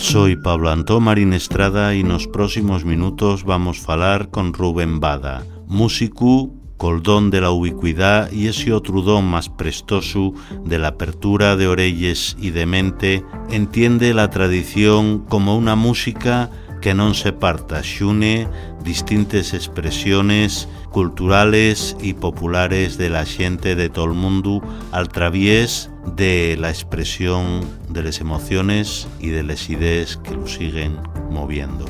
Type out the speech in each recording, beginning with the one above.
Soy Pablo Antón Marín Estrada y nos próximos minutos vamos a falar con Rubén Bada, músico col don de la ubicuidad y ese otro don más prestoso de la apertura de orelles y de mente, entiende la tradición como una música que non se parta, xune distintas expresiones culturales y populares de la xente de todo el mundo al través de la expresión de las emociones y de las ideas que lo siguen moviendo.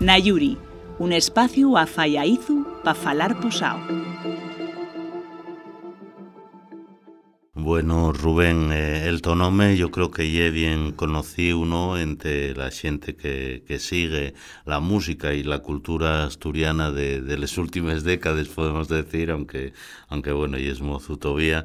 Nayuri, un espacio a Fallaizu para falar posao. Bueno, Rubén, eh, el tonome yo creo que ya bien conocido ¿no? entre la gente que, que sigue la música y la cultura asturiana de, de las últimas décadas, podemos decir, aunque, aunque bueno, y es mozo todavía,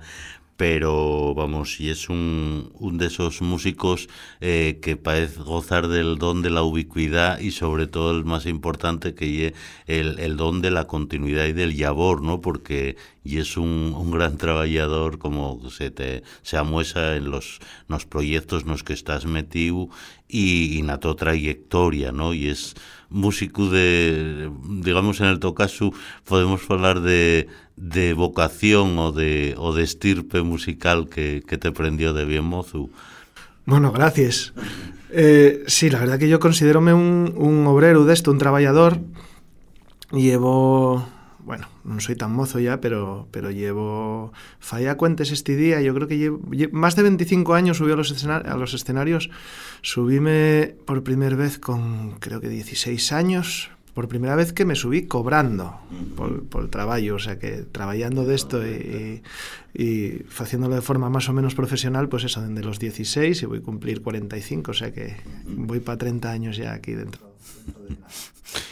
pero vamos, y es un, un de esos músicos eh, que parece gozar del don de la ubicuidad y sobre todo el más importante que es el, el don de la continuidad y del labor, ¿no? Porque y es un, un gran trabajador como se te se amuesa en los, los proyectos en los que estás metido y, y na tu trayectoria, ¿no? Y es músico de, digamos en el tocasu, podemos hablar de de vocación o de, o de estirpe musical que, que te prendió de bien mozo? Bueno, gracias. Eh, sí, la verdad que yo considerome un, un obrero de esto, un trabajador. Llevo, bueno, non soy tan mozo ya, pero, pero llevo, falla cuentes este día, yo creo que llevo, llevo más de 25 años subí a los, escenarios, a los escenarios, subíme por primera vez con creo que 16 años, por primera vez que me subí cobrando por, por el trabajo, o sea que trabajando de esto y, y, y haciéndolo de forma más o menos profesional, pues eso, desde los 16 y voy a cumplir 45, o sea que voy para 30 años ya aquí dentro.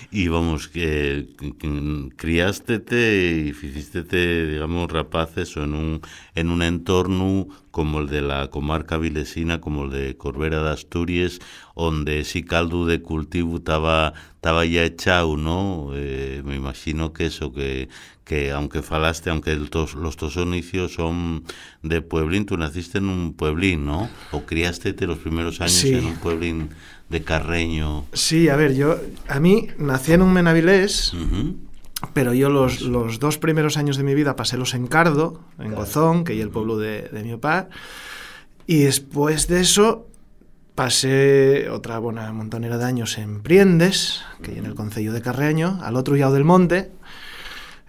Y vamos, que, que criástete y hiciste, digamos, rapaces en un, en un entorno como el de la comarca vilesina, como el de Corbera de Asturias, donde si caldo de cultivo estaba, estaba ya echado, ¿no? Eh, me imagino que eso, que, que aunque falaste, aunque el tos, los tos inicios son de pueblín, tú naciste en un pueblín, ¿no? O criaste los primeros años Sí. en un pueblín de Carreño. Sí, a ver, yo, a mí nací en un Menavilés, pero yo los, los dos primeros años de mi vida pasé los en Cardo, en Gozón, que es el pueblo de, de mi papá, y después de eso pasé otra buena montonera de años en Priendes, que hay en el concello de Carreño, al otro lado del monte,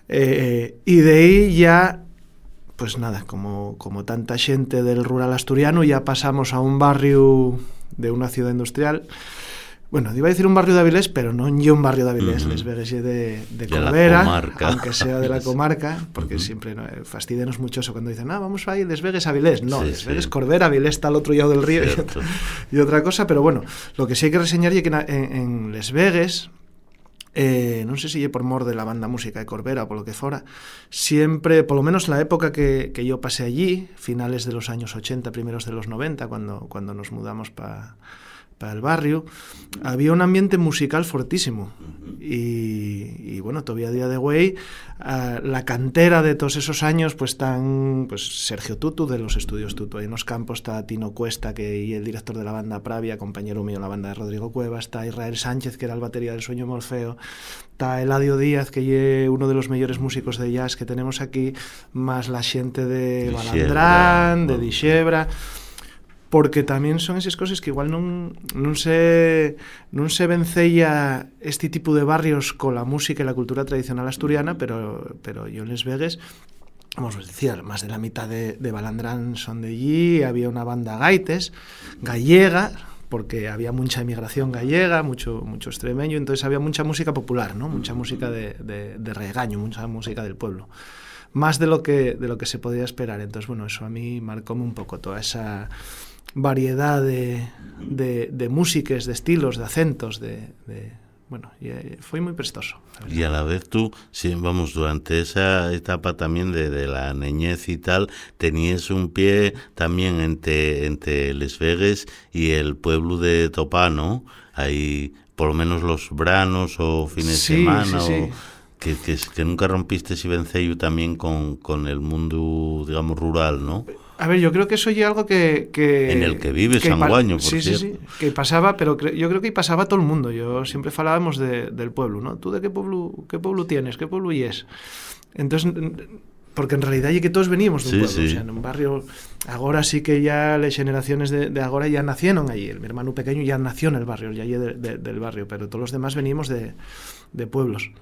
eh, y de ahí ya, pues nada, como, como tanta gente del rural asturiano, ya pasamos a un barrio de una ciudad industrial. Bueno, iba a decir un barrio de Avilés, pero no yo un barrio de Avilés, les ye de, de Corbera, aunque sea de la comarca, porque siempre no, fastidianos mucho eso cuando dicen, ah, vamos a ir Les Vegas a Avilés. No, Sí, Les sí. Corbera, Avilés está al otro lado del río y otra, y otra cosa, pero bueno, lo que sí hay que reseñar es que en, en Les Vegas, eh, non sei se por mor de la banda música de Corbera ou polo que fora, siempre, polo menos la época que, que yo pasé allí, finales de los años 80, primeros de los 90, cuando, cuando nos mudamos para para el barrio, había un ambiente musical fortísimo. Y, y bueno, todavía a día de hoy, ah, la cantera de todos esos años, pues están pues, Sergio Tutu de los estudios Tutu. Ahí en los campos está Tino Cuesta, que y el director de la banda Pravia, compañero mío en la banda de Rodrigo Cuevas, está Israel Sánchez, que era el batería del Sueño Morfeo, está Eladio Díaz, que es uno de los mejores músicos de jazz que tenemos aquí, más la gente de Balandrán, de. Dixebra porque tamén son esas cosas que igual non, non se non se vencella este tipo de barrios cola música e la cultura tradicional asturiana, pero pero yo Les Vegas vamos a decir, más de la mitad de, de Balandrán son de allí, había una banda gaites gallega, porque había mucha emigración gallega, mucho, mucho extremeño, entonces había mucha música popular, ¿no? mucha música de, de, de regaño, mucha música del pueblo. Más de lo, que, de lo que se podía esperar. Entonces, bueno, eso a mí marcóme un poco toda esa variedad de, de, de músicas, de estilos, de acentos, de, de bueno, y, eh, foi moi prestoso. Y a la vez tú, sí, vamos, durante esa etapa también de, de la niñez y tal, tenías un pie también entre, entre Les Vegas y el pueblo de Topá, ¿no? Ahí, por lo menos los branos o fines Sí, de semana, sí, sí. o que, que, que nunca rompiste ese vencello también con, con el mundo, digamos, rural, ¿no? A ver, yo creo que eso ya algo que... que en el que vive que Sanguaño, por sí, cierto. Sí, sí, que pasaba, pero cre yo creo que pasaba todo el mundo. Yo siempre falábamos de, del pueblo, ¿no? ¿Tú de qué pueblo, qué pueblo tienes? ¿Qué pueblo y es? Entonces, porque en realidad ya que todos veníamos de un Sí, pueblo, sí. o sea, en un barrio, agora sí que ya las generaciones de, de agora ya nacieron allí, mi hermano pequeño ya nació en el barrio, ya de, de, del barrio, pero todos los demás venimos de pueblos.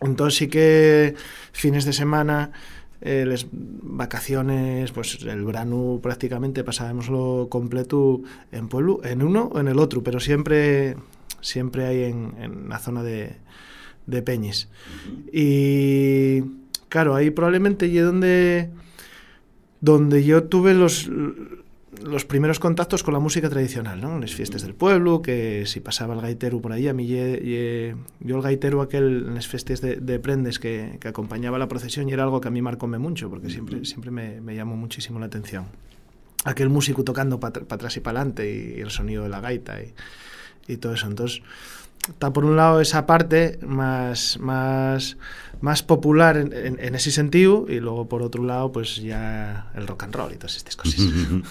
Entonces sí que fines de semana, eh, vacaciones, pues el verano prácticamente pasábamos lo completo en pueblo, en uno o en el otro, pero siempre, siempre hay en, en la zona de, de Peñes. Y claro, ahí probablemente y donde, donde yo tuve los, los primeros contactos con la música tradicional, ¿no? Las fiestas del pueblo, que si pasaba el gaitero por ahí, a mí ye, ye, yo el gaitero aquel en las fiestas de, de prendes que, que, acompañaba la procesión y era algo que a mí marcóme mucho, porque siempre, siempre me, me llamó muchísimo la atención. Aquel músico tocando para pa atrás y para adelante y, y, el sonido de la gaita y, y todo eso. Entonces, está por un lado esa parte más, más, más popular en, en, en, ese sentido y luego por otro lado pues ya el rock and roll y todas estas cosas.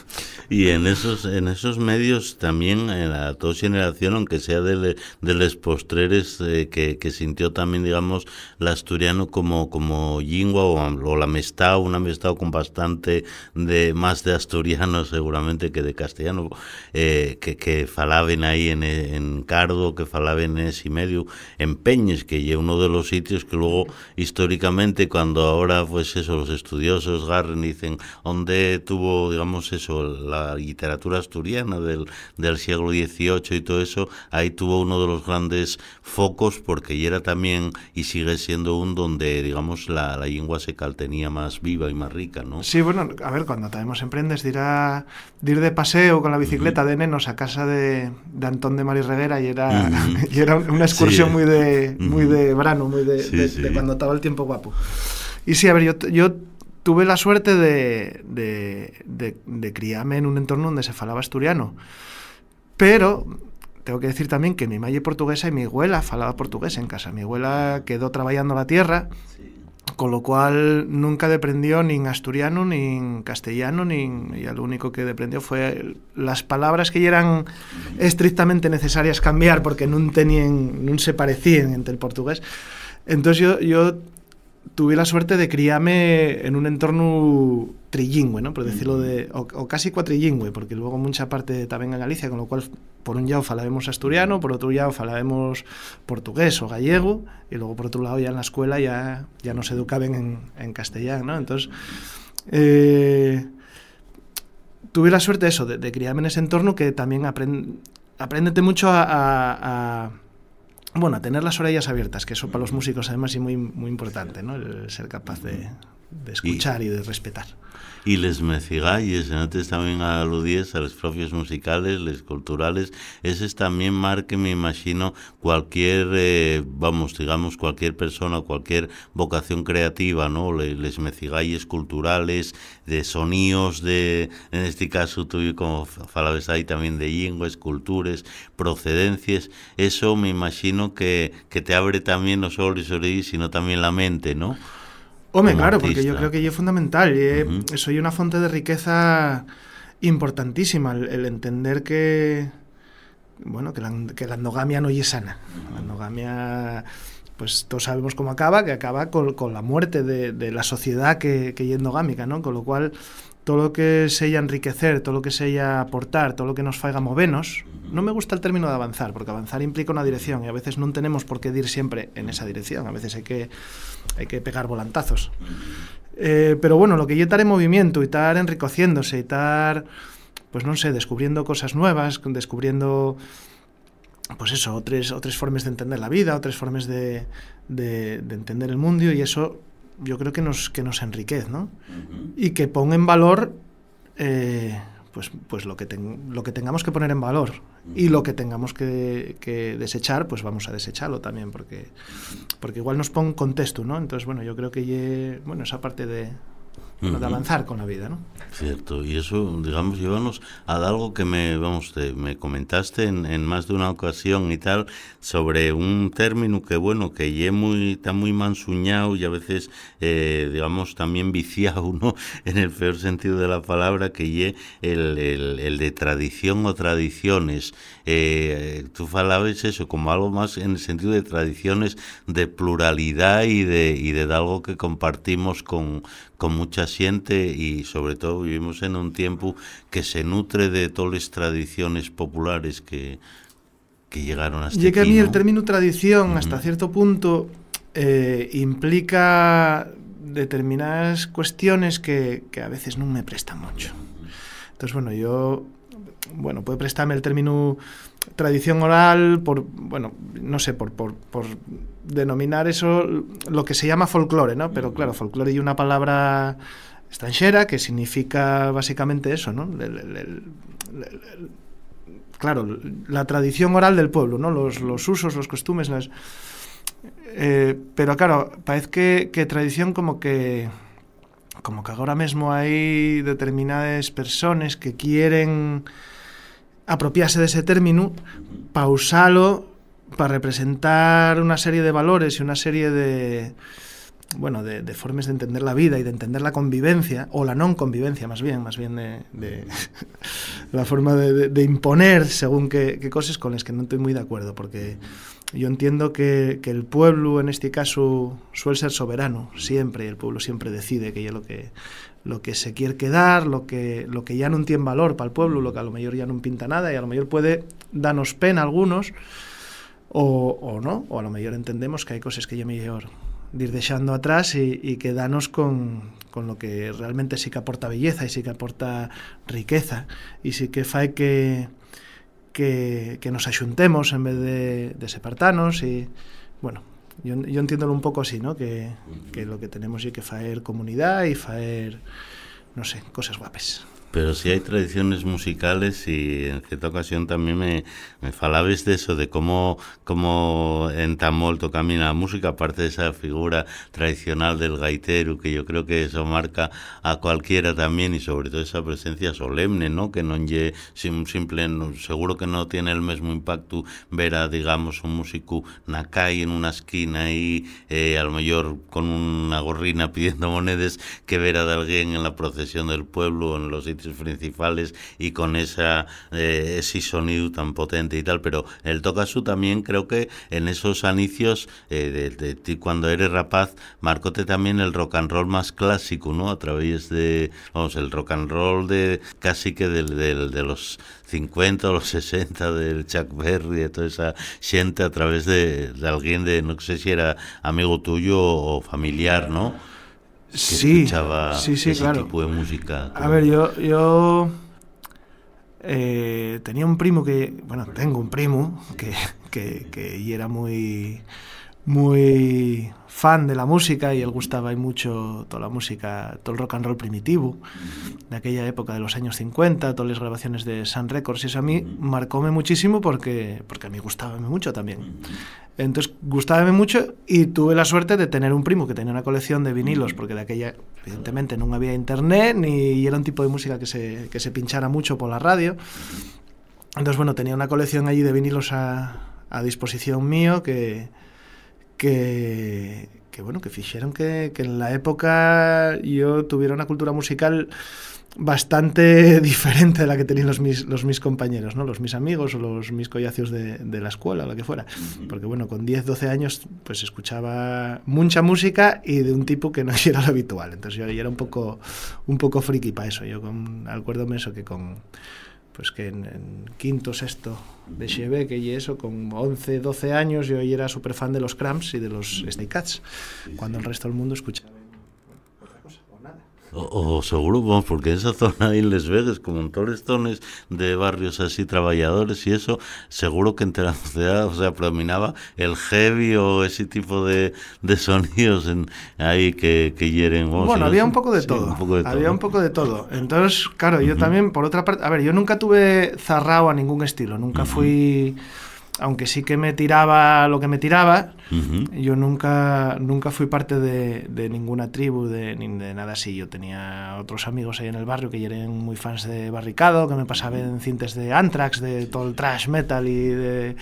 y en esos, en esos medios también en la toda generación, aunque sea de, de los postreres eh, que, que, sintió también digamos el asturiano como, como lingua o, o la mestao, una mestao con bastante de más de asturiano seguramente que de castellano, eh, que, que falaban ahí en, en Cardo, que falaban en ese medio, en Peñes, que es uno de los sitios que luego históricamente cuando ahora pues eso los estudiosos Garren dicen dónde tuvo digamos eso la literatura asturiana del, del siglo XVIII y todo eso ahí tuvo uno de los grandes focos porque ya era también y sigue siendo un donde digamos la, la lengua secal tenía más viva y más rica ¿no? Sí, bueno, a ver, cuando tenemos emprendes de ir, a, de ir de paseo con la bicicleta uh -huh. de nenos a casa de, de Antón de Mari Reguera y era, uh -huh. y era una excursión sí. muy de muy de verano, muy de, sí, de, sí. de cuando estaba el tiempo guapo. Y sí, a ver, yo, yo tuve la suerte de, de, de, de, criarme en un entorno donde se falaba asturiano. Pero tengo que decir también que mi madre portuguesa y mi abuela falaba portugués en casa. Mi abuela quedó trabajando la tierra, sí. con lo cual nunca deprendió ni en asturiano, ni en castellano, ni en, y lo único que deprendió fue las palabras que eran estrictamente necesarias cambiar porque no tenían, no se parecían entre el portugués. Entonces yo, yo tuve la suerte de criarme en un entorno trilingüe, ¿no? por decirlo de, o, o, casi cuatrilingüe, porque luego mucha parte también en Galicia, con lo cual por un lado falábamos asturiano, por otro lado falábamos portugués o gallego, y luego por otro lado ya en la escuela ya, ya nos educaban en, en castellano, ¿no? Entonces, eh, tuve la suerte eso, de, de, criarme en ese entorno que también aprend, aprendete mucho a, a, a bueno, a tener las orejas abiertas, que eso para los músicos además es muy, muy importante, ¿no? El ser capaz de, de escuchar y, y, de respetar. Y les mecigalles, antes también aludíes a los propios musicales, les culturales, ese es también marque, me imagino, cualquier, eh, vamos, digamos, cualquier persona, cualquier vocación creativa, ¿no? Les mecigalles culturales, de sonidos, de, en este caso tú como falabas ahí también de lenguas, culturas, procedencias, eso me imagino que, que te abre también no solo los oídos, sino también la mente, ¿no? Hombre, claro, artista. porque yo creo que es fundamental. Uh -huh. Soy una fuente de riqueza importantísima, el, el entender que, bueno, que la, que la, endogamia no es sana. Uh -huh. La endogamia, pues todos sabemos cómo acaba, que acaba con, con la muerte de, de, la sociedad que, que es endogámica, ¿no? Con lo cual, todo lo que sea enriquecer, todo lo que sea aportar, todo lo que nos faiga movernos, no me gusta el término de avanzar, porque avanzar implica una dirección y a veces no tenemos por qué ir siempre en esa dirección, a veces hay que, hay que pegar volantazos. Eh, pero bueno, lo que yo estar en movimiento y estar enriqueciéndose y estar, pues no sé, descubriendo cosas nuevas, descubriendo, pues eso, otras, otras formas de entender la vida, otras formas de, de, de entender el mundo y eso yo creo que nos, que nos enriquece, ¿no? Uh -huh. Y que ponga en valor eh, pues, pues lo, que ten, lo que tengamos que poner en valor uh -huh. y lo que tengamos que, que, desechar, pues vamos a desecharlo también, porque, porque igual nos pone contexto, ¿no? Entonces, bueno, yo creo que ye, bueno, esa parte de, de avanzar con la vida, ¿no? Cierto, y eso, digamos, llevamos a algo que me, vamos, te, me comentaste en, en, más de una ocasión y tal, sobre un término que, bueno, que ya muy, está muy mansuñado y a veces, eh, digamos, también viciado, ¿no? En el peor sentido de la palabra, que ye el, el, el, de tradición o tradiciones. Eh, tú falabas eso como algo más en el sentido de tradiciones de pluralidad y de, y de algo que compartimos con, con mucha xente e sobre todo vivimos en un tiempo que se nutre de todas las tradiciones populares que, que llegaron hasta y que aquí, a mí ¿no? el término tradición uh -huh. hasta cierto punto eh, implica determinadas cuestiones que, que a veces no me prestan mucho. Entonces, bueno, yo bueno, puede prestarme el término tradición oral por, bueno, no sé, por, por, por denominar eso lo que se llama folclore, ¿no? Pero claro, folclore y una palabra extranjera que significa básicamente eso, ¿no? El, el, el, claro, la tradición oral del pueblo, ¿no? Los, los usos, los costumes, las... Eh, pero claro, parece que, que tradición como que como que agora mesmo hai determinadas persoas que quieren apropiarse dese término para usalo para representar unha serie de valores e unha serie de bueno, de, de formas de entender la vida y de entender la convivencia, o la non convivencia, más bien, más bien de, de la forma de, de, de imponer según qué, qué cosas con las que no estoy muy de acuerdo, porque yo entiendo que, el pueblo en este caso suele ser soberano siempre, y el pueblo siempre decide que ya lo que lo que se quiere quedar, lo que, lo que ya no tiene valor para el pueblo, lo que a lo mejor ya no pinta nada y a lo mejor puede darnos pena algunos o, o no, o a lo mejor entendemos que hay cosas que ya mejor de ir dejando atrás y, y quedarnos con, con lo que realmente sí que aporta belleza y sí que aporta riqueza. Y sí que fae que, que, que nos ayuntemos en vez de, de separarnos y bueno, yo, yo entiendo un poco así, ¿no? Que, que lo que tenemos es que faer comunidad y faer, no sé, cosas guapes. Pero si hay tradiciones musicales y en cierta ocasión también me, me falabas de eso, de cómo, cómo entamó el tocamino la música, aparte de esa figura tradicional del gaitero, que yo creo que eso marca a cualquiera también y sobre todo esa presencia solemne, ¿no? Que no lle, sim, simple, seguro que no tiene el mismo impacto ver a, digamos, un músico na calle en una esquina y eh, a lo mejor con una gorrina pidiendo monedas que ver a alguien en la procesión del pueblo, en los principales y con esa eh, ese sonido tan potente y tal, pero el tocasu también creo que en esos anicios eh, de, de, cuando eres rapaz marcóte también el rock and roll más clásico, ¿no? A través de, vamos, el rock and roll de casi que del, del, de los 50 o los 60 del Chuck Berry, de toda esa gente a través de, de alguien de, no sé si era amigo tuyo o familiar, ¿no? Que sí, escuchaba sí, sí, ese claro. tipo de música. A ver, yo, yo eh, tenía un primo que, bueno, tengo un primo que, que, que era muy, muy fan de la música y él gustaba mucho toda la música, todo el rock and roll primitivo de aquella época de los años 50, todas las grabaciones de Sun Records y eso a mí marcóme muchísimo porque, porque a mí gustaba mucho también. Entonces gustaba mucho y tuve la suerte de tener un primo que tenía una colección de vinilos porque de aquella evidentemente no había internet ni era un tipo de música que se, que se pinchara mucho por la radio. Entonces bueno, tenía una colección allí de vinilos a, a disposición mío que que, que bueno, que fixeron que, que en la época yo tuviera una cultura musical bastante diferente de la que tenían los mis, los mis compañeros, ¿no? los mis amigos o los mis collacios de, de la escuela o lo que fuera. Porque bueno, con 10, 12 años pues escuchaba mucha música y de un tipo que no era lo habitual. Entonces yo, yo era un poco, un poco friki para eso. Yo con, acuérdome eso que con pues que en, quinto, sexto de Cheve, que y eso, con 11, 12 años, yo era súper fan de los Cramps y de los Snake Cats, cuando el resto del mundo escuchaba o, o seguro, vamos, porque esa zona ahí en Les Vegas, como las zonas de barrios así trabajadores y eso, seguro que entre la ciudad, o sea, predominaba el heavy o ese tipo de, de sonidos en, ahí que, que hieren. Vamos, bueno, había un poco de sí, todo. Un poco de había todo. un poco de todo. Entonces, claro, yo uh -huh. también, por otra parte, a ver, yo nunca tuve zarrado a ningún estilo, nunca uh -huh. fui aunque sí que me tiraba lo que me tiraba, yo nunca, nunca fui parte de, de ninguna tribu, de, ni de nada así. Yo tenía otros amigos ahí en el barrio que eran muy fans de Barricado, que me pasaban cintas de Anthrax, de todo el trash metal y de,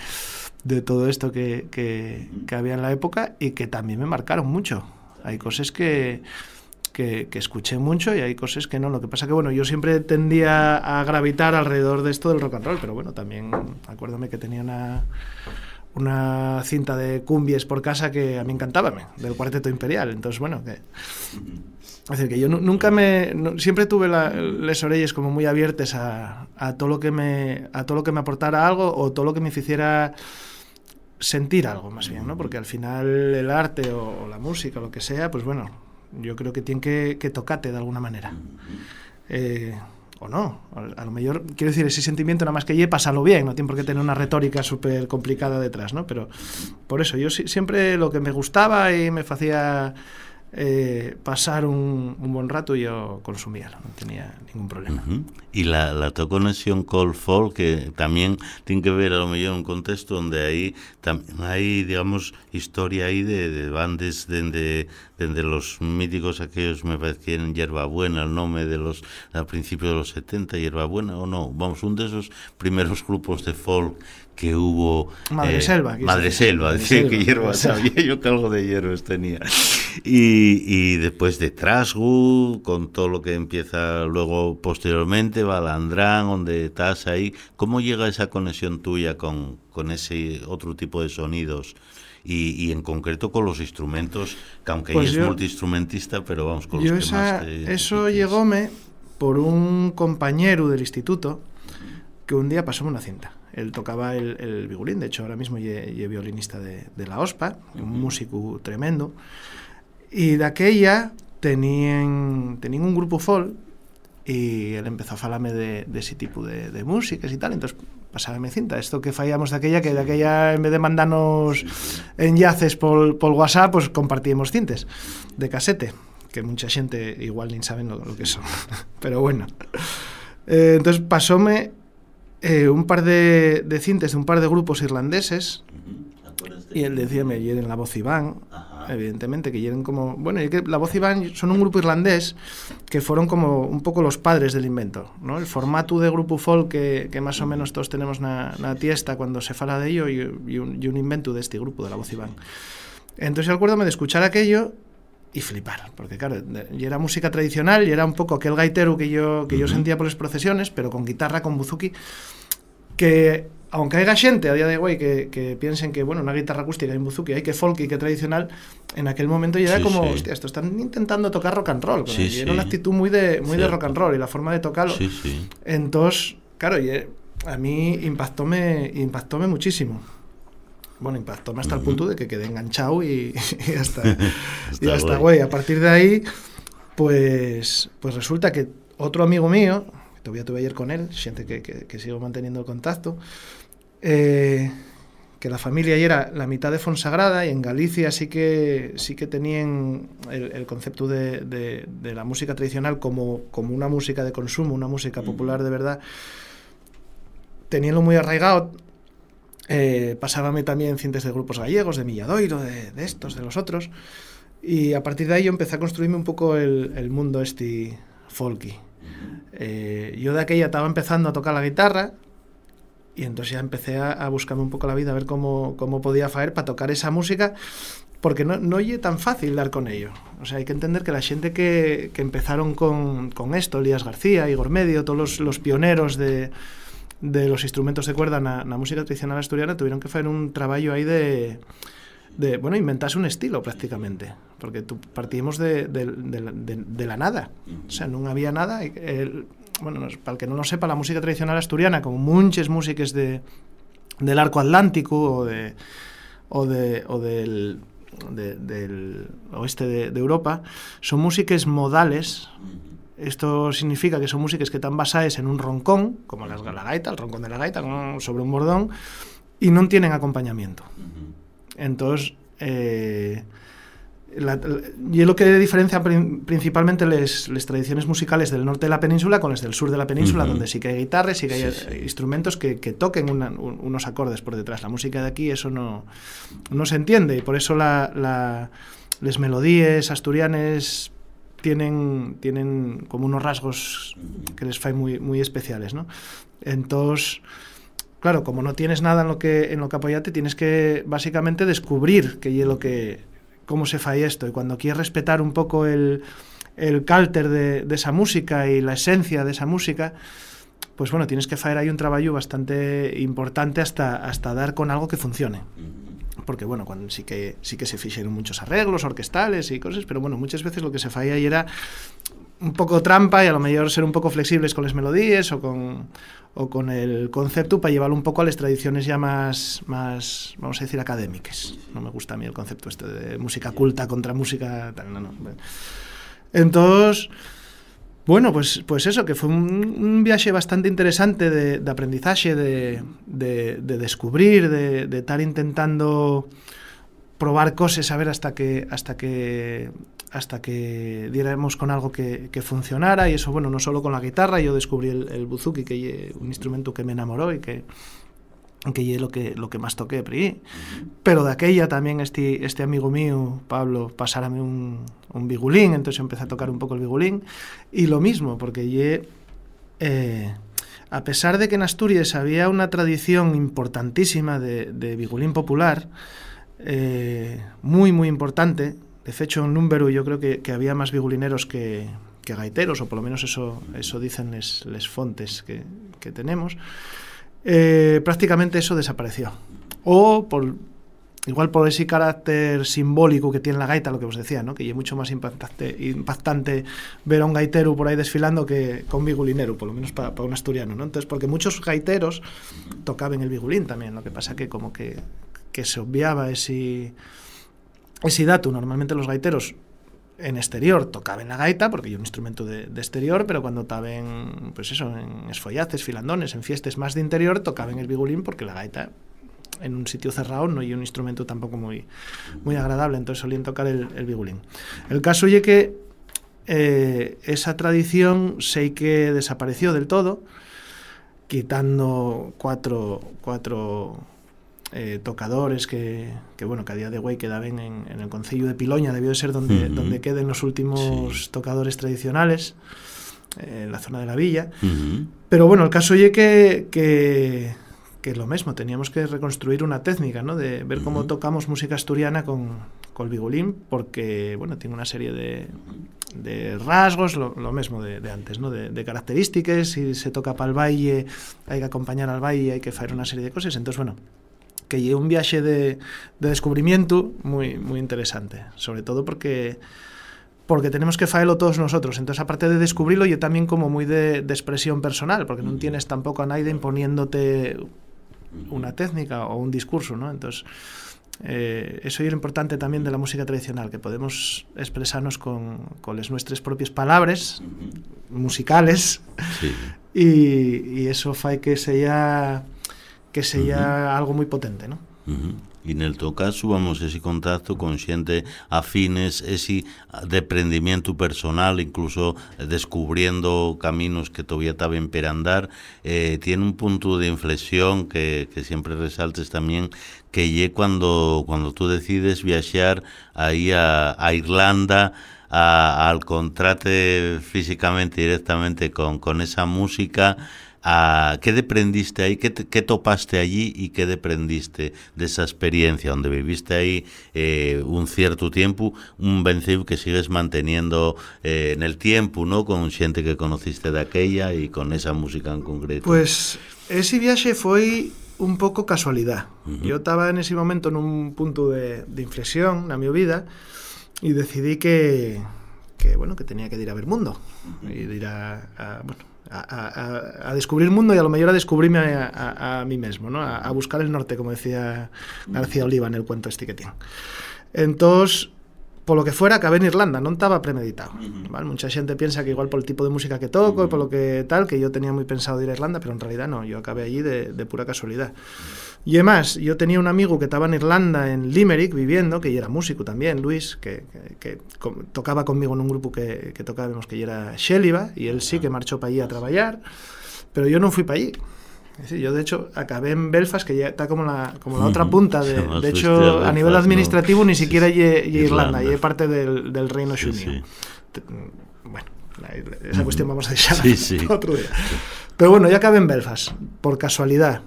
de todo esto que, que, que había en la época y que también me marcaron mucho. Hay cosas que, que, escuché mucho y hay cosas que no. Lo que pasa que, bueno, yo siempre tendía a gravitar alrededor de esto del rock and roll, pero bueno, también acuérdame que tenía una, una cinta de cumbies por casa que a mí encantaba, del Cuarteto Imperial. Entonces, bueno, que... Es decir, que yo nu- nunca me... siempre tuve la, les orelles como muy abiertas a, a, todo lo que me, a todo lo que me aportara algo o todo lo que me hiciera sentir algo, más bien, ¿no? Porque al final el arte o, o la música o lo que sea, pues bueno, yo creo que tiene que, que tocarte de alguna manera. Eh, o no, a, lo mejor, quiero decir, ese sentimiento nada más que lle, pásalo bien, no tiene por qué tener una retórica súper complicada detrás, ¿no? Pero por eso, yo si- siempre lo que me gustaba y me hacía eh, pasar un, un buen rato, yo consumía, no tenía ningún problema. Ujú. Y la, la tua conexión col folk que también tiene que ver a lo mejor un contexto donde ahí también hay digamos historia ahí de, de bandes desde desde los míticos aquellos me parece que eran Hierbabuena el nombre de los al principio de los 70 Hierbabuena o no vamos un de esos primeros grupos de folk que hubo Madre Selva, quise Madre decir. Selva Madre decía que hierba sabía yo que algo de hierbas tenía y, y después de Trasgu con todo lo que empieza luego posteriormente Balandrán donde estás ahí ¿cómo llega esa conexión tuya con, con ese otro tipo de sonidos y, y en concreto con los instrumentos que aunque Pues ella es multiinstrumentista pero vamos con los que esa, más te eso identifiques. llegóme por un compañero del instituto que un día pasóme una cinta. Él tocaba el, el violín, de hecho ahora mismo ye violinista de, de la OSPA, un músico tremendo. Y de aquella tenían, tenían un grupo folk y él empezó a falarme de, de ese tipo de, de músicas y tal, entonces pasábame cinta. Esto que fallamos de aquella, que de aquella en vez de mandarnos enlaces por, por WhatsApp, pues compartíamos cintas de casete, que mucha gente igual ni saben lo, lo que son. Pero bueno. Eh, entonces pasóme eh, un par de, de cintas de un par de grupos irlandeses Ujú. ¿Acuerdas de- y él decía, me hieren la voz Iván, Ajá. evidentemente, que hieren como... Bueno, y que la voz Iván son un grupo irlandés que fueron como un poco los padres del invento, ¿no? El formato de grupo folk que, que más o menos todos tenemos na, na tiesta cuando se fala de ello y, y un, y un invento de este grupo, de la voz Iván. Entonces yo acuérdame de escuchar aquello y flipar, porque claro, y era música tradicional y era un poco aquel gaitero que yo, que yo Ujú. sentía por las procesiones, pero con guitarra, con buzuki, que aunque haya gente a día de hoy que, que piensen que bueno una guitarra acústica y un buzuki hay que folk y que tradicional en aquel momento ya era Sí, como sí. hostia esto están intentando tocar rock and roll Sí, y era una actitud muy de muy de rock and roll y la forma de tocarlo. Entonces claro y, eh, a mí impactóme impactóme muchísimo bueno, impactóme hasta el punto de que quedé enganchado y, y hasta, y hasta güey. A partir de ahí, pues, pues resulta que otro amigo mío, que todavía tuve ayer con él, gente que, que, que sigo manteniendo el contacto, eh, que la familia ahí era la mitad de Fonsagrada y en Galicia sí que, sí que tenían el, el concepto de, de, de la música tradicional como, como una música de consumo, una música popular de verdad. Teníanlo muy arraigado, eh, pasábame también cintas de grupos gallegos, de Milladoiro, de, estos, de los otros. Y a partir de ahí yo empecé a construirme un poco el, mundo este folky. Eh, yo de aquella estaba empezando a tocar la guitarra y entonces ya empecé a, a buscarme un poco la vida, a ver cómo, cómo podía hacer para tocar esa música, porque no, no es tan fácil dar con ello. O sea, hay que entender que la gente que, que empezaron con, con esto, Elías García, Igor Medio, todos los, los pioneros de, de los instrumentos de cuerda na, na música tradicional asturiana tuvieron que hacer un traballo aí de, bueno, inventarse un estilo prácticamente, porque tú partimos de, de, la nada, o sea, non había nada, el, bueno, para el que non lo sepa, la música tradicional asturiana, como muchas músicas de, del arco atlántico o de o de o del de, del oeste de, de Europa, son músicas modales Esto significa que son músicas que están basadas en un roncón, como la, la gaita, el roncón de la gaita, sobre un bordón, y no tienen acompañamiento. Entonces, eh, y es lo que diferencia principalmente las tradiciones musicales del norte de la península con las del sur de la península, donde sí que hay guitarras, sí que hay instrumentos que, toquen unos acordes por detrás. La música de aquí eso no, no se entiende y por eso la, las melodías asturianas tienen, tienen como unos rasgos que les fai muy, muy especiales, ¿no? Entonces, claro, como no tienes nada en lo que en lo que apoyarte, tienes que básicamente descubrir que es lo que cómo se falla esto. Y cuando quieres respetar un poco el, el cálter de, de, esa música y la esencia de esa música, pues bueno, tienes que hacer ahí un trabajo bastante importante hasta, hasta dar con algo que funcione. Porque bueno, cuando sí que sí que se fixeron muchos arreglos orquestales y cosas, pero bueno, muchas veces lo que se falla ahí era un poco trampa y a lo mejor ser un poco flexibles con las melodías o con, o con el concepto para llevarlo un poco a las tradiciones ya más, más, vamos a decir, académicas. No me gusta a mí el concepto este de música culta contra música... Tal, no, no. Entonces, bueno, pues, pues eso, que fue un, viaje bastante interesante de, aprendizaje, de, de, de descubrir, de, de estar intentando probar cosas a ver hasta que hasta que hasta que diéramos con algo que, que, funcionara. Y eso, bueno, no solo con la guitarra, yo descubrí el, el buzuki, que es un instrumento que me enamoró y que, que es lo que, lo que más toqué, pero de aquella también este, este amigo mío, Pablo, pasárame un, un bigulín, entonces empecé a tocar un poco el bigulín, y lo mismo, porque ye, eh, a pesar de que en Asturias había una tradición importantísima de, de bigulín popular, eh, muy, muy importante, de hecho, en Número yo creo que, que había más vigulineros que, que, gaiteros, o por lo menos eso, eso dicen les, les fontes que, que tenemos. Eh, prácticamente eso desapareció. O por, igual por ese carácter simbólico que tiene la gaita, lo que os decía, ¿no? que es mucho más impactante, ver a un gaitero por ahí desfilando que con vigulinero, por lo menos para, para un asturiano. ¿no? Entonces, porque muchos gaiteros tocaban el vigulín también, lo que pasa que como que, que se obviaba ese ese dato. Normalmente los gaiteros en exterior tocaban la gaita, porque hay un instrumento de, exterior, pero cuando estaban, pues eso, en esfollaces, filandones, en fiestas más de interior, tocaban el bigulín porque la gaita en un sitio cerrado no hay un instrumento tampoco muy, muy agradable, entonces solían tocar el, el bigulín. El caso es que eh, esa tradición sé que desapareció del todo, quitando cuatro, cuatro eh, tocadores que, que, bueno, que a día de hoy quedaban en, en el Concello de Piloña, debió de ser donde, uh -huh. donde queden los últimos sí. tocadores tradicionales, eh, en la zona de la villa. Uh -huh. Pero bueno, el caso es que, que, que lo mismo, teníamos que reconstruir una técnica, ¿no? De ver cómo uh -huh. tocamos música asturiana con, con el bigulín, porque, bueno, tiene una serie de, de rasgos, lo, lo mismo de, de antes, ¿no? De, de, características, si se toca para el valle, hay que acompañar al valle, hay que hacer una serie de cosas, entonces, bueno, que lle un viaje de, de descubrimiento muy, muy interesante, sobre todo porque porque tenemos que faelo todos nosotros. Entonces, aparte de descubrirlo, yo también como muy de, de expresión personal, porque no tienes tampoco a nadie imponiéndote una técnica o un discurso, ¿no? Entonces, eh, eso es lo importante también de la música tradicional, que podemos expresarnos con, con las nuestras propias palabras musicales sí. y, y, eso fa que sea que sería uh -huh. algo moi potente, ¿no? Uh -huh. E el teu caso, vamos, ese contacto con xente afines, ese deprendimiento personal, incluso descubriendo caminos que todavía estaban per andar, eh, tiene un punto de inflexión que, que siempre resaltes también, que lle cuando, cuando tú decides viajar ahí a, a Irlanda, a, al contrate físicamente directamente con, con esa música, a qué deprendiste ahí, qué, qué, topaste allí y qué deprendiste de esa experiencia donde viviste ahí eh, un cierto tiempo, un vencido que sigues manteniendo eh, en el tiempo, ¿no? Con gente que conociste de aquella y con esa música en concreto. Pues ese viaje fue un poco casualidad. Uh -huh. Yo estaba en ese momento en un punto de, de inflexión en mi vida y decidí que, que, bueno, que tenía que ir a ver mundo y ir a, a bueno, a, a, a, descubrir el mundo y a lo mejor a descubrirme a, a mí mismo, ¿no? a, buscar el norte, como decía García Oliva en el cuento este que tiene. Entonces, por lo que fuera, acabé en Irlanda, no estaba premeditado. ¿vale? Mucha gente piensa que igual por el tipo de música que toco y por lo que tal, que yo tenía muy pensado de ir a Irlanda, pero en realidad no, yo acabé allí de, de pura casualidad. Y además, yo tenía un amigo que estaba en Irlanda, en Limerick, viviendo, que ya era músico también, Luis, que, que, que tocaba conmigo en un grupo que, que tocábamos que ya era Xéliba, y él sí que marchó para allí a trabajar, pero yo no fui para allí. Sí, yo de hecho acabé en Belfast, que ya está como la, como la otra punta. De, Sí, de hecho, a nivel administrativo ni Sí, siquiera sí. lle- lle Irlanda, Irlanda. y parte del, del Reino Sí, Unido. sí. Bueno, esa cuestión vamos a Sí, sí. otro día. Pero bueno, ya acabé en Belfast, por casualidad.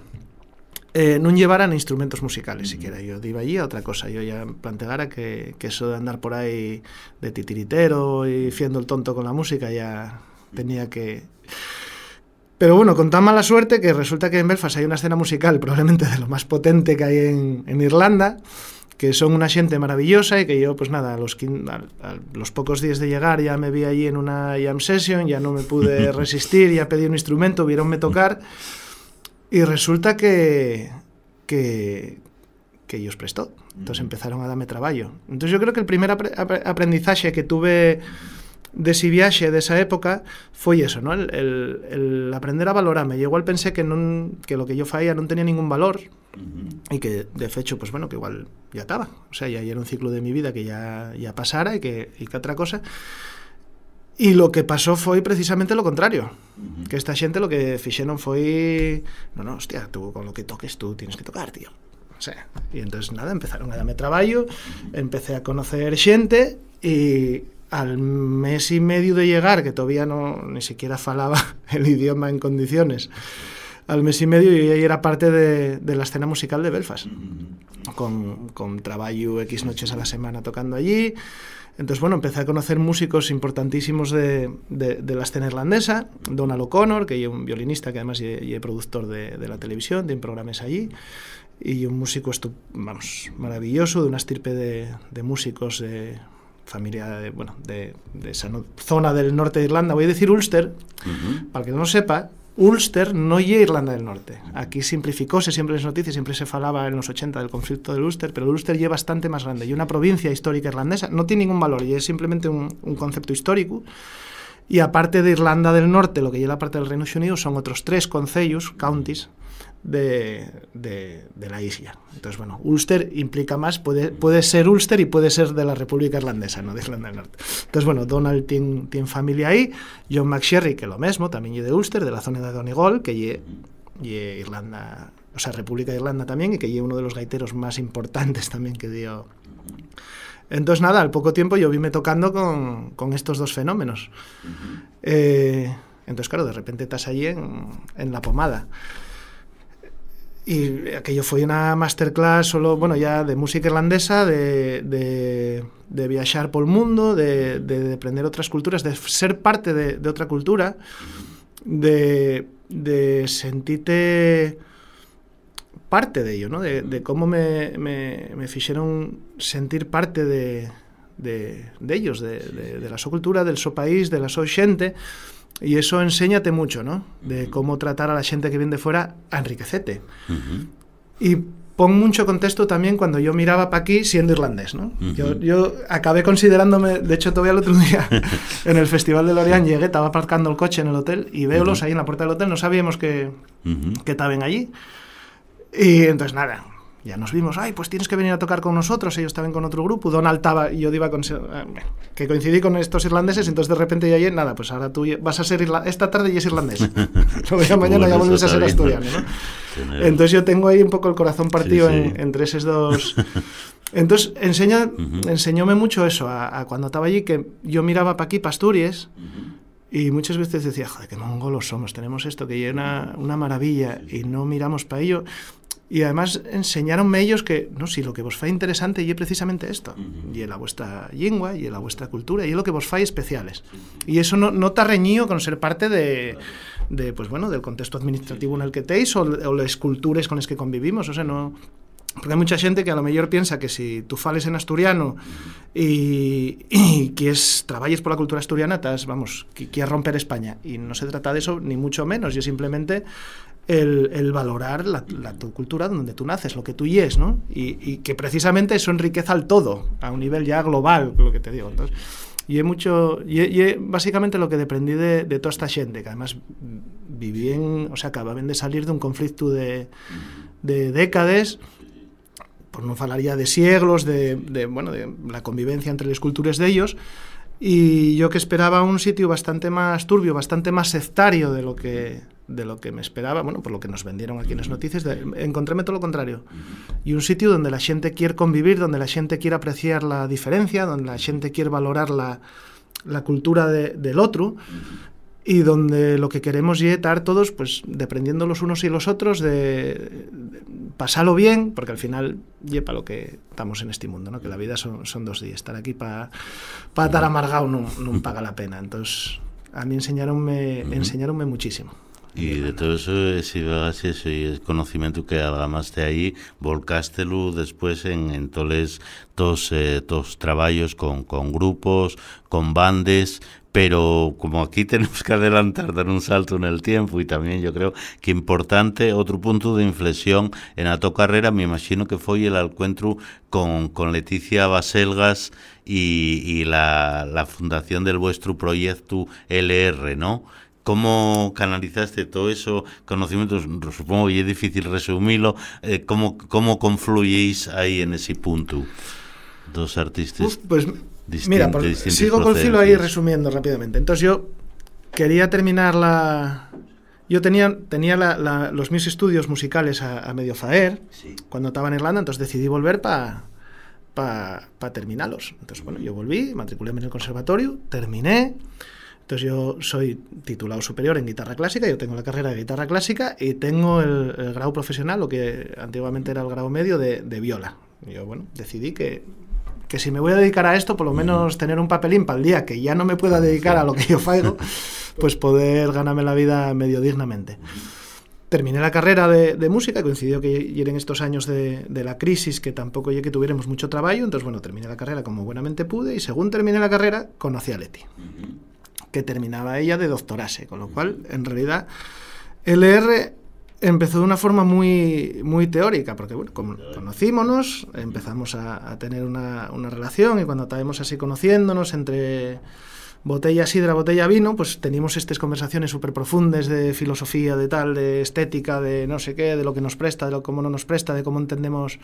Eh, non llevaran instrumentos musicales siquiera. Yo iba allí a otra cosa. Yo ya planteara que, que eso de andar por ahí de titiritero y fiendo el tonto con la música ya tenía que... Pero bueno, con tan mala suerte que resulta que en Belfast hay una escena musical probablemente de lo más potente que hay en, en Irlanda, que son una gente maravillosa y que yo, pues nada, a los, quin- a, a los pocos días de llegar ya me vi allí en una jam session, ya no me pude resistir, ya pedí un instrumento, vieronme tocar y resulta que, que, que ellos prestó. Entonces empezaron a darme trabajo. Entonces yo creo que el primer apre- apre- aprendizaje que tuve de ese viaje de esa época foi eso, ¿no? El, el, el aprender a valorarme. Yo igual pensé que, non, que lo que yo faía non tenía ningún valor y que de hecho, pues bueno, que igual ya estaba. O sea, ya, ya era un ciclo de mi vida que ya, ya pasara y que, y que otra cosa. Y lo que pasó foi precisamente lo contrario. Que esta xente lo que fixeron foi... No, no, hostia, tú con lo que toques tú tienes que tocar, tío. O sea, y entonces nada, empezaron a darme traballo, empecé a conocer xente y al mes y medio de llegar, que todavía no ni siquiera falaba el idioma en condiciones, al mes y medio yo ya era parte de, de la escena musical de Belfast, con, con trabajo X noches a la semana tocando allí. Entonces, bueno, empecé a conocer músicos importantísimos de, de, de la escena irlandesa, Donald O'Connor, que es un violinista que además es productor de, de la televisión, tiene programas allí, y un músico, vamos, maravilloso, de una estirpe de, músicos de familia, de, bueno, de, esa no zona del norte de Irlanda. Voy a decir Ulster, Ujú. para el que no lo sepa, Ulster no es Irlanda del Norte. Aquí simplificóse siempre las noticias, siempre se falaba en los 80 del conflicto del Ulster, pero el Ulster es bastante más grande. Y una provincia histórica irlandesa no tiene ningún valor, y es simplemente un, un concepto histórico. Y aparte de Irlanda del Norte, lo que lleva la parte del Reino Unido, son otros tres concellos, counties, de, de, de, la isla. Entonces, bueno, Ulster implica más, puede, puede ser Ulster y puede ser de la República Irlandesa, no de Irlanda del Norte. Entonces, bueno, Donald tiene, tiene familia ahí, John McSherry, que lo mismo, también es de Ulster, de la zona de Donegal, que es Irlanda, o sea, República de Irlanda también, y que es uno de los gaiteros más importantes también que dio. Entonces, nada, al poco tiempo yo vime tocando con, con estos dos fenómenos. Uh -huh. eh, entonces, claro, de repente estás allí en, en la pomada. Y aquello fue una masterclass solo, bueno, ya de música irlandesa, de, de, de viajar por el mundo, de, de, de, aprender otras culturas, de ser parte de, otra cultura, de, sentirte parte de ello, ¿no? De, cómo me, me, me hicieron sentir parte de, ellos, de la su cultura, del su país, de la su gente. Y eso enséñate mucho, ¿no? De cómo tratar a la gente que viene de fuera a enriquecerte. Uh -huh. Y pon mucho contexto también cuando yo miraba para aquí siendo irlandés, ¿no? Uh -huh. yo, yo, acabé considerándome, de hecho todavía el otro día en el Festival de Lorient llegué, estaba aparcando el coche en el hotel y veo los uh -huh. ahí en la puerta del hotel, no sabíamos que, que estaban allí. Y entonces nada, ya nos vimos, ay, pues tienes que venir a tocar con nosotros, ellos estaban con otro grupo, Donald estaba, y yo iba con, que coincidí con estos irlandeses, entonces de repente ya, nada, pues ahora tú vas a ser, irla esta tarde y es irlandés, luego mañana ya vuelves a ser asturiano, ¿no? Entonces yo tengo ahí un poco el corazón partido sí, sí. En, entre esos dos... Entonces enseña, uh -huh. enseñóme mucho eso, a, a, cuando estaba allí, que yo miraba para aquí, para Asturias, uh -huh. Y muchas veces decía, joder, qué mongolos somos, tenemos esto que es una, una maravilla y no miramos para ello. Y además enseñaronme ellos que, no, si lo que vos fai interesante y es precisamente esto, uh -huh. y en la vuestra lengua, y en la vuestra cultura, y es lo que vos fai especiales. Uh -huh. Y eso no, no está reñido con ser parte de, de, pues bueno, del contexto administrativo en el que teis o, o las culturas con las que convivimos, o sea, no... Porque hay mucha gente que a lo mejor piensa que si tú fales en asturiano y, y quieres trabajes por la cultura asturiana, estás, vamos, que quieres romper España. Y no se trata de eso, ni mucho menos. Y es simplemente el, valorar la, tu cultura donde tú naces, lo que tú yes, ¿no? Y, y, que precisamente eso enriquece al todo, a un nivel ya global, lo que te digo. Entonces, Y mucho, y, básicamente lo que dependí de, toda esta gente, que además viví en, o sea, acababan de salir de un conflicto de, de décadas, por no falaría de siglos, de, bueno, de la convivencia entre las culturas de ellos, y yo que esperaba un sitio bastante más turbio, bastante más sectario de lo que, de lo que me esperaba, bueno, por lo que nos vendieron aquí en las noticias, de, encontréme todo lo contrario. Y un sitio donde la gente quiere convivir, donde la gente quiere apreciar la diferencia, donde la gente quiere valorar la, la cultura de, del otro y donde lo que queremos es estar todos, pues, dependiendo los unos y los otros, de, de pasarlo bien, porque al final para lo que estamos en este mundo, ¿no? que la vida son, son dos días. Estar aquí para pa estar amargado no, no paga la pena. Entonces, a mí enseñaronme, enseñaronme muchísimo. Y de todo eso, ese ese conocimiento que algamaste ahí, volcástelo después en, en todos tos, eh, trabajos con, con grupos, con bandes, pero como aquí tenemos que adelantar, dar un salto en el tiempo y también yo creo que importante, otro punto de inflexión en la tu carrera, me imagino que fue el encuentro con, con Leticia Baselgas y, y la, la fundación del vuestro proyecto LR, ¿no? ¿Cómo canalizaste todo eso, conocimientos? Supongo que es difícil resumirlo. Eh, ¿cómo, ¿Cómo confluís ahí en ese punto? Dos artistas. Uf, pues mira, sigo con filo ahí resumiendo rápidamente. Entonces yo quería terminar la... Yo tenía, tenía la, la, los mis estudios musicales a, a medio faer sí. cuando estaba en Irlanda, entonces decidí volver para pa, pa terminarlos. Entonces, bueno, yo volví, matriculé en el conservatorio, terminé. Entonces yo soy titulado superior en guitarra clásica, yo tengo la carrera de guitarra clásica y tengo el, el grado profesional, lo que antiguamente era el grado medio de, de viola. Y yo, bueno, decidí que, que si me voy a dedicar a esto, por lo menos tener un papelín para el día que ya no me pueda dedicar a lo que yo faigo, pues poder ganarme la vida medio dignamente. Terminé la carrera de, de música, coincidió que en estos años de, de, la crisis, que tampoco ya que tuviéramos mucho trabajo, entonces bueno, terminé la carrera como buenamente pude y según terminé la carrera conocí a Leti. Uh -huh que terminaba ella de doctorarse, con lo cual, en realidad, LR empezó de una forma muy, muy teórica, porque bueno, conocímonos, empezamos a, a tener una, una, relación y cuando estábamos así conociéndonos entre botella sidra, botella vino, pues teníamos estas conversaciones súper profundas de filosofía, de tal, de estética, de no sé qué, de lo que nos presta, de lo cómo no nos presta, de cómo entendemos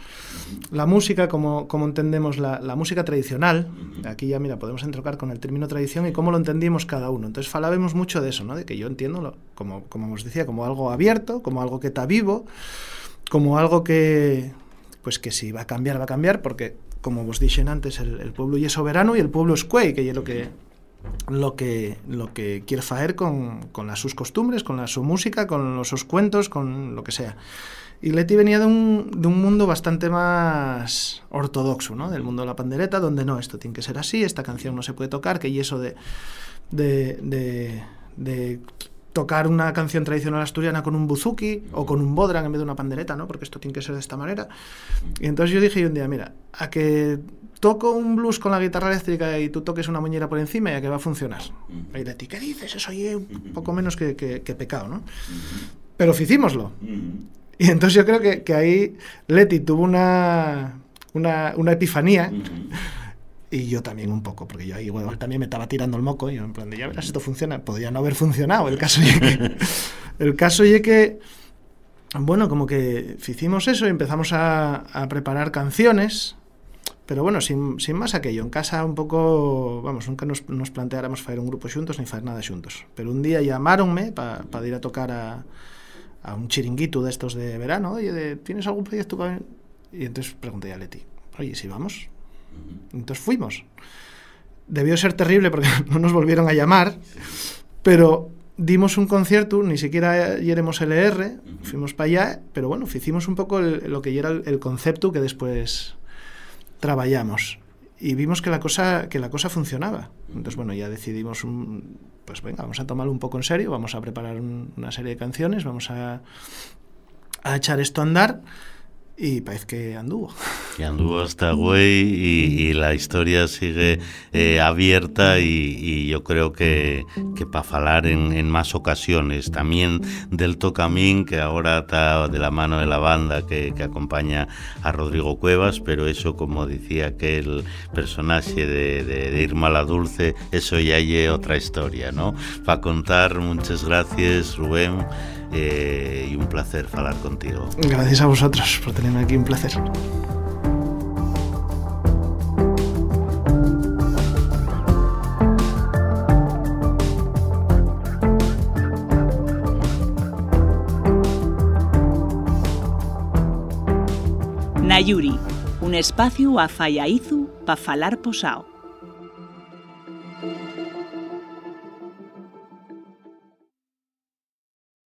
la música, cómo, cómo entendemos la, la, música tradicional. Aquí ya, mira, podemos entrocar con el término tradición y cómo lo entendimos cada uno. Entonces, falábamos mucho de eso, ¿no? De que yo entiendo, lo, como, como os decía, como algo abierto, como algo que está vivo, como algo que, pues que si va a cambiar, va a cambiar, porque, como vos dije antes, el, el pueblo ya es soberano y el pueblo es cuey, que es lo que lo que, lo que quiere faer con, con las sus costumbres, con la su música, con los sus cuentos, con lo que sea. Y Leti venía de un, de un mundo bastante más ortodoxo, ¿no? Del mundo de la pandereta, donde no, esto tiene que ser así, esta canción no se puede tocar, que y eso de, de, de, de tocar una canción tradicional asturiana con un buzuki o con un bodran en vez de una pandereta, ¿no? Porque esto tiene que ser de esta manera. Y entonces yo dije un día, mira, a que toco un blues con la guitarra eléctrica y tú toques una muñera por encima ya que va a funcionar. Y de ti, ¿qué dices? Eso es un poco menos que, que, que pecado, ¿no? Pero hicimoslo. -huh. Y entonces yo creo que, que ahí Leti tuvo una, una, una epifanía. Y yo también un poco, porque yo ahí bueno, también me estaba tirando el moco. Y yo en plan de, ya verás, esto funciona. Podría no haber funcionado. El caso es que, el caso es que bueno, como que hicimos eso y empezamos a, a preparar canciones pero bueno, sin, sin más aquello, en casa un pouco, vamos, nunca nos, nos planteáramos faer un grupo xuntos ni faer nada xuntos. Pero un día llamaronme para pa ir a tocar a, a un chiringuito de estos de verano, oye, de, ¿tienes algún proyecto? Y entonces pregunté a Leti, oye, si vamos? Entonces fuimos. Debió ser terrible porque no nos volvieron a llamar, pero dimos un concierto, ni siquiera éramos LR, fuimos para allá, pero bueno, hicimos un poco el, lo que era el, el concepto que después trabajamos. Y vimos que la cosa que la cosa funcionaba. Entonces bueno ya decidimos un, pues venga vamos a tomarlo un poco en serio vamos a preparar un, una serie de canciones vamos a, a echar esto a andar y parece que anduvo. Y anduvo hasta güey y, la historia sigue eh, abierta y, yo creo que, que para hablar en, más ocasiones, también del Tocamín, que ahora está de la mano de la banda que, acompaña a Rodrigo Cuevas, pero eso, como decía aquel personaje de, de, Irma la Dulce, eso ya hay otra historia, ¿no? Para contar, muchas gracias, Rubén. Eh, y un placer hablar contigo. Gracias a vosotros por tenerme aquí, un placer. Nayuri, un espacio a Fallaizu para falar posao.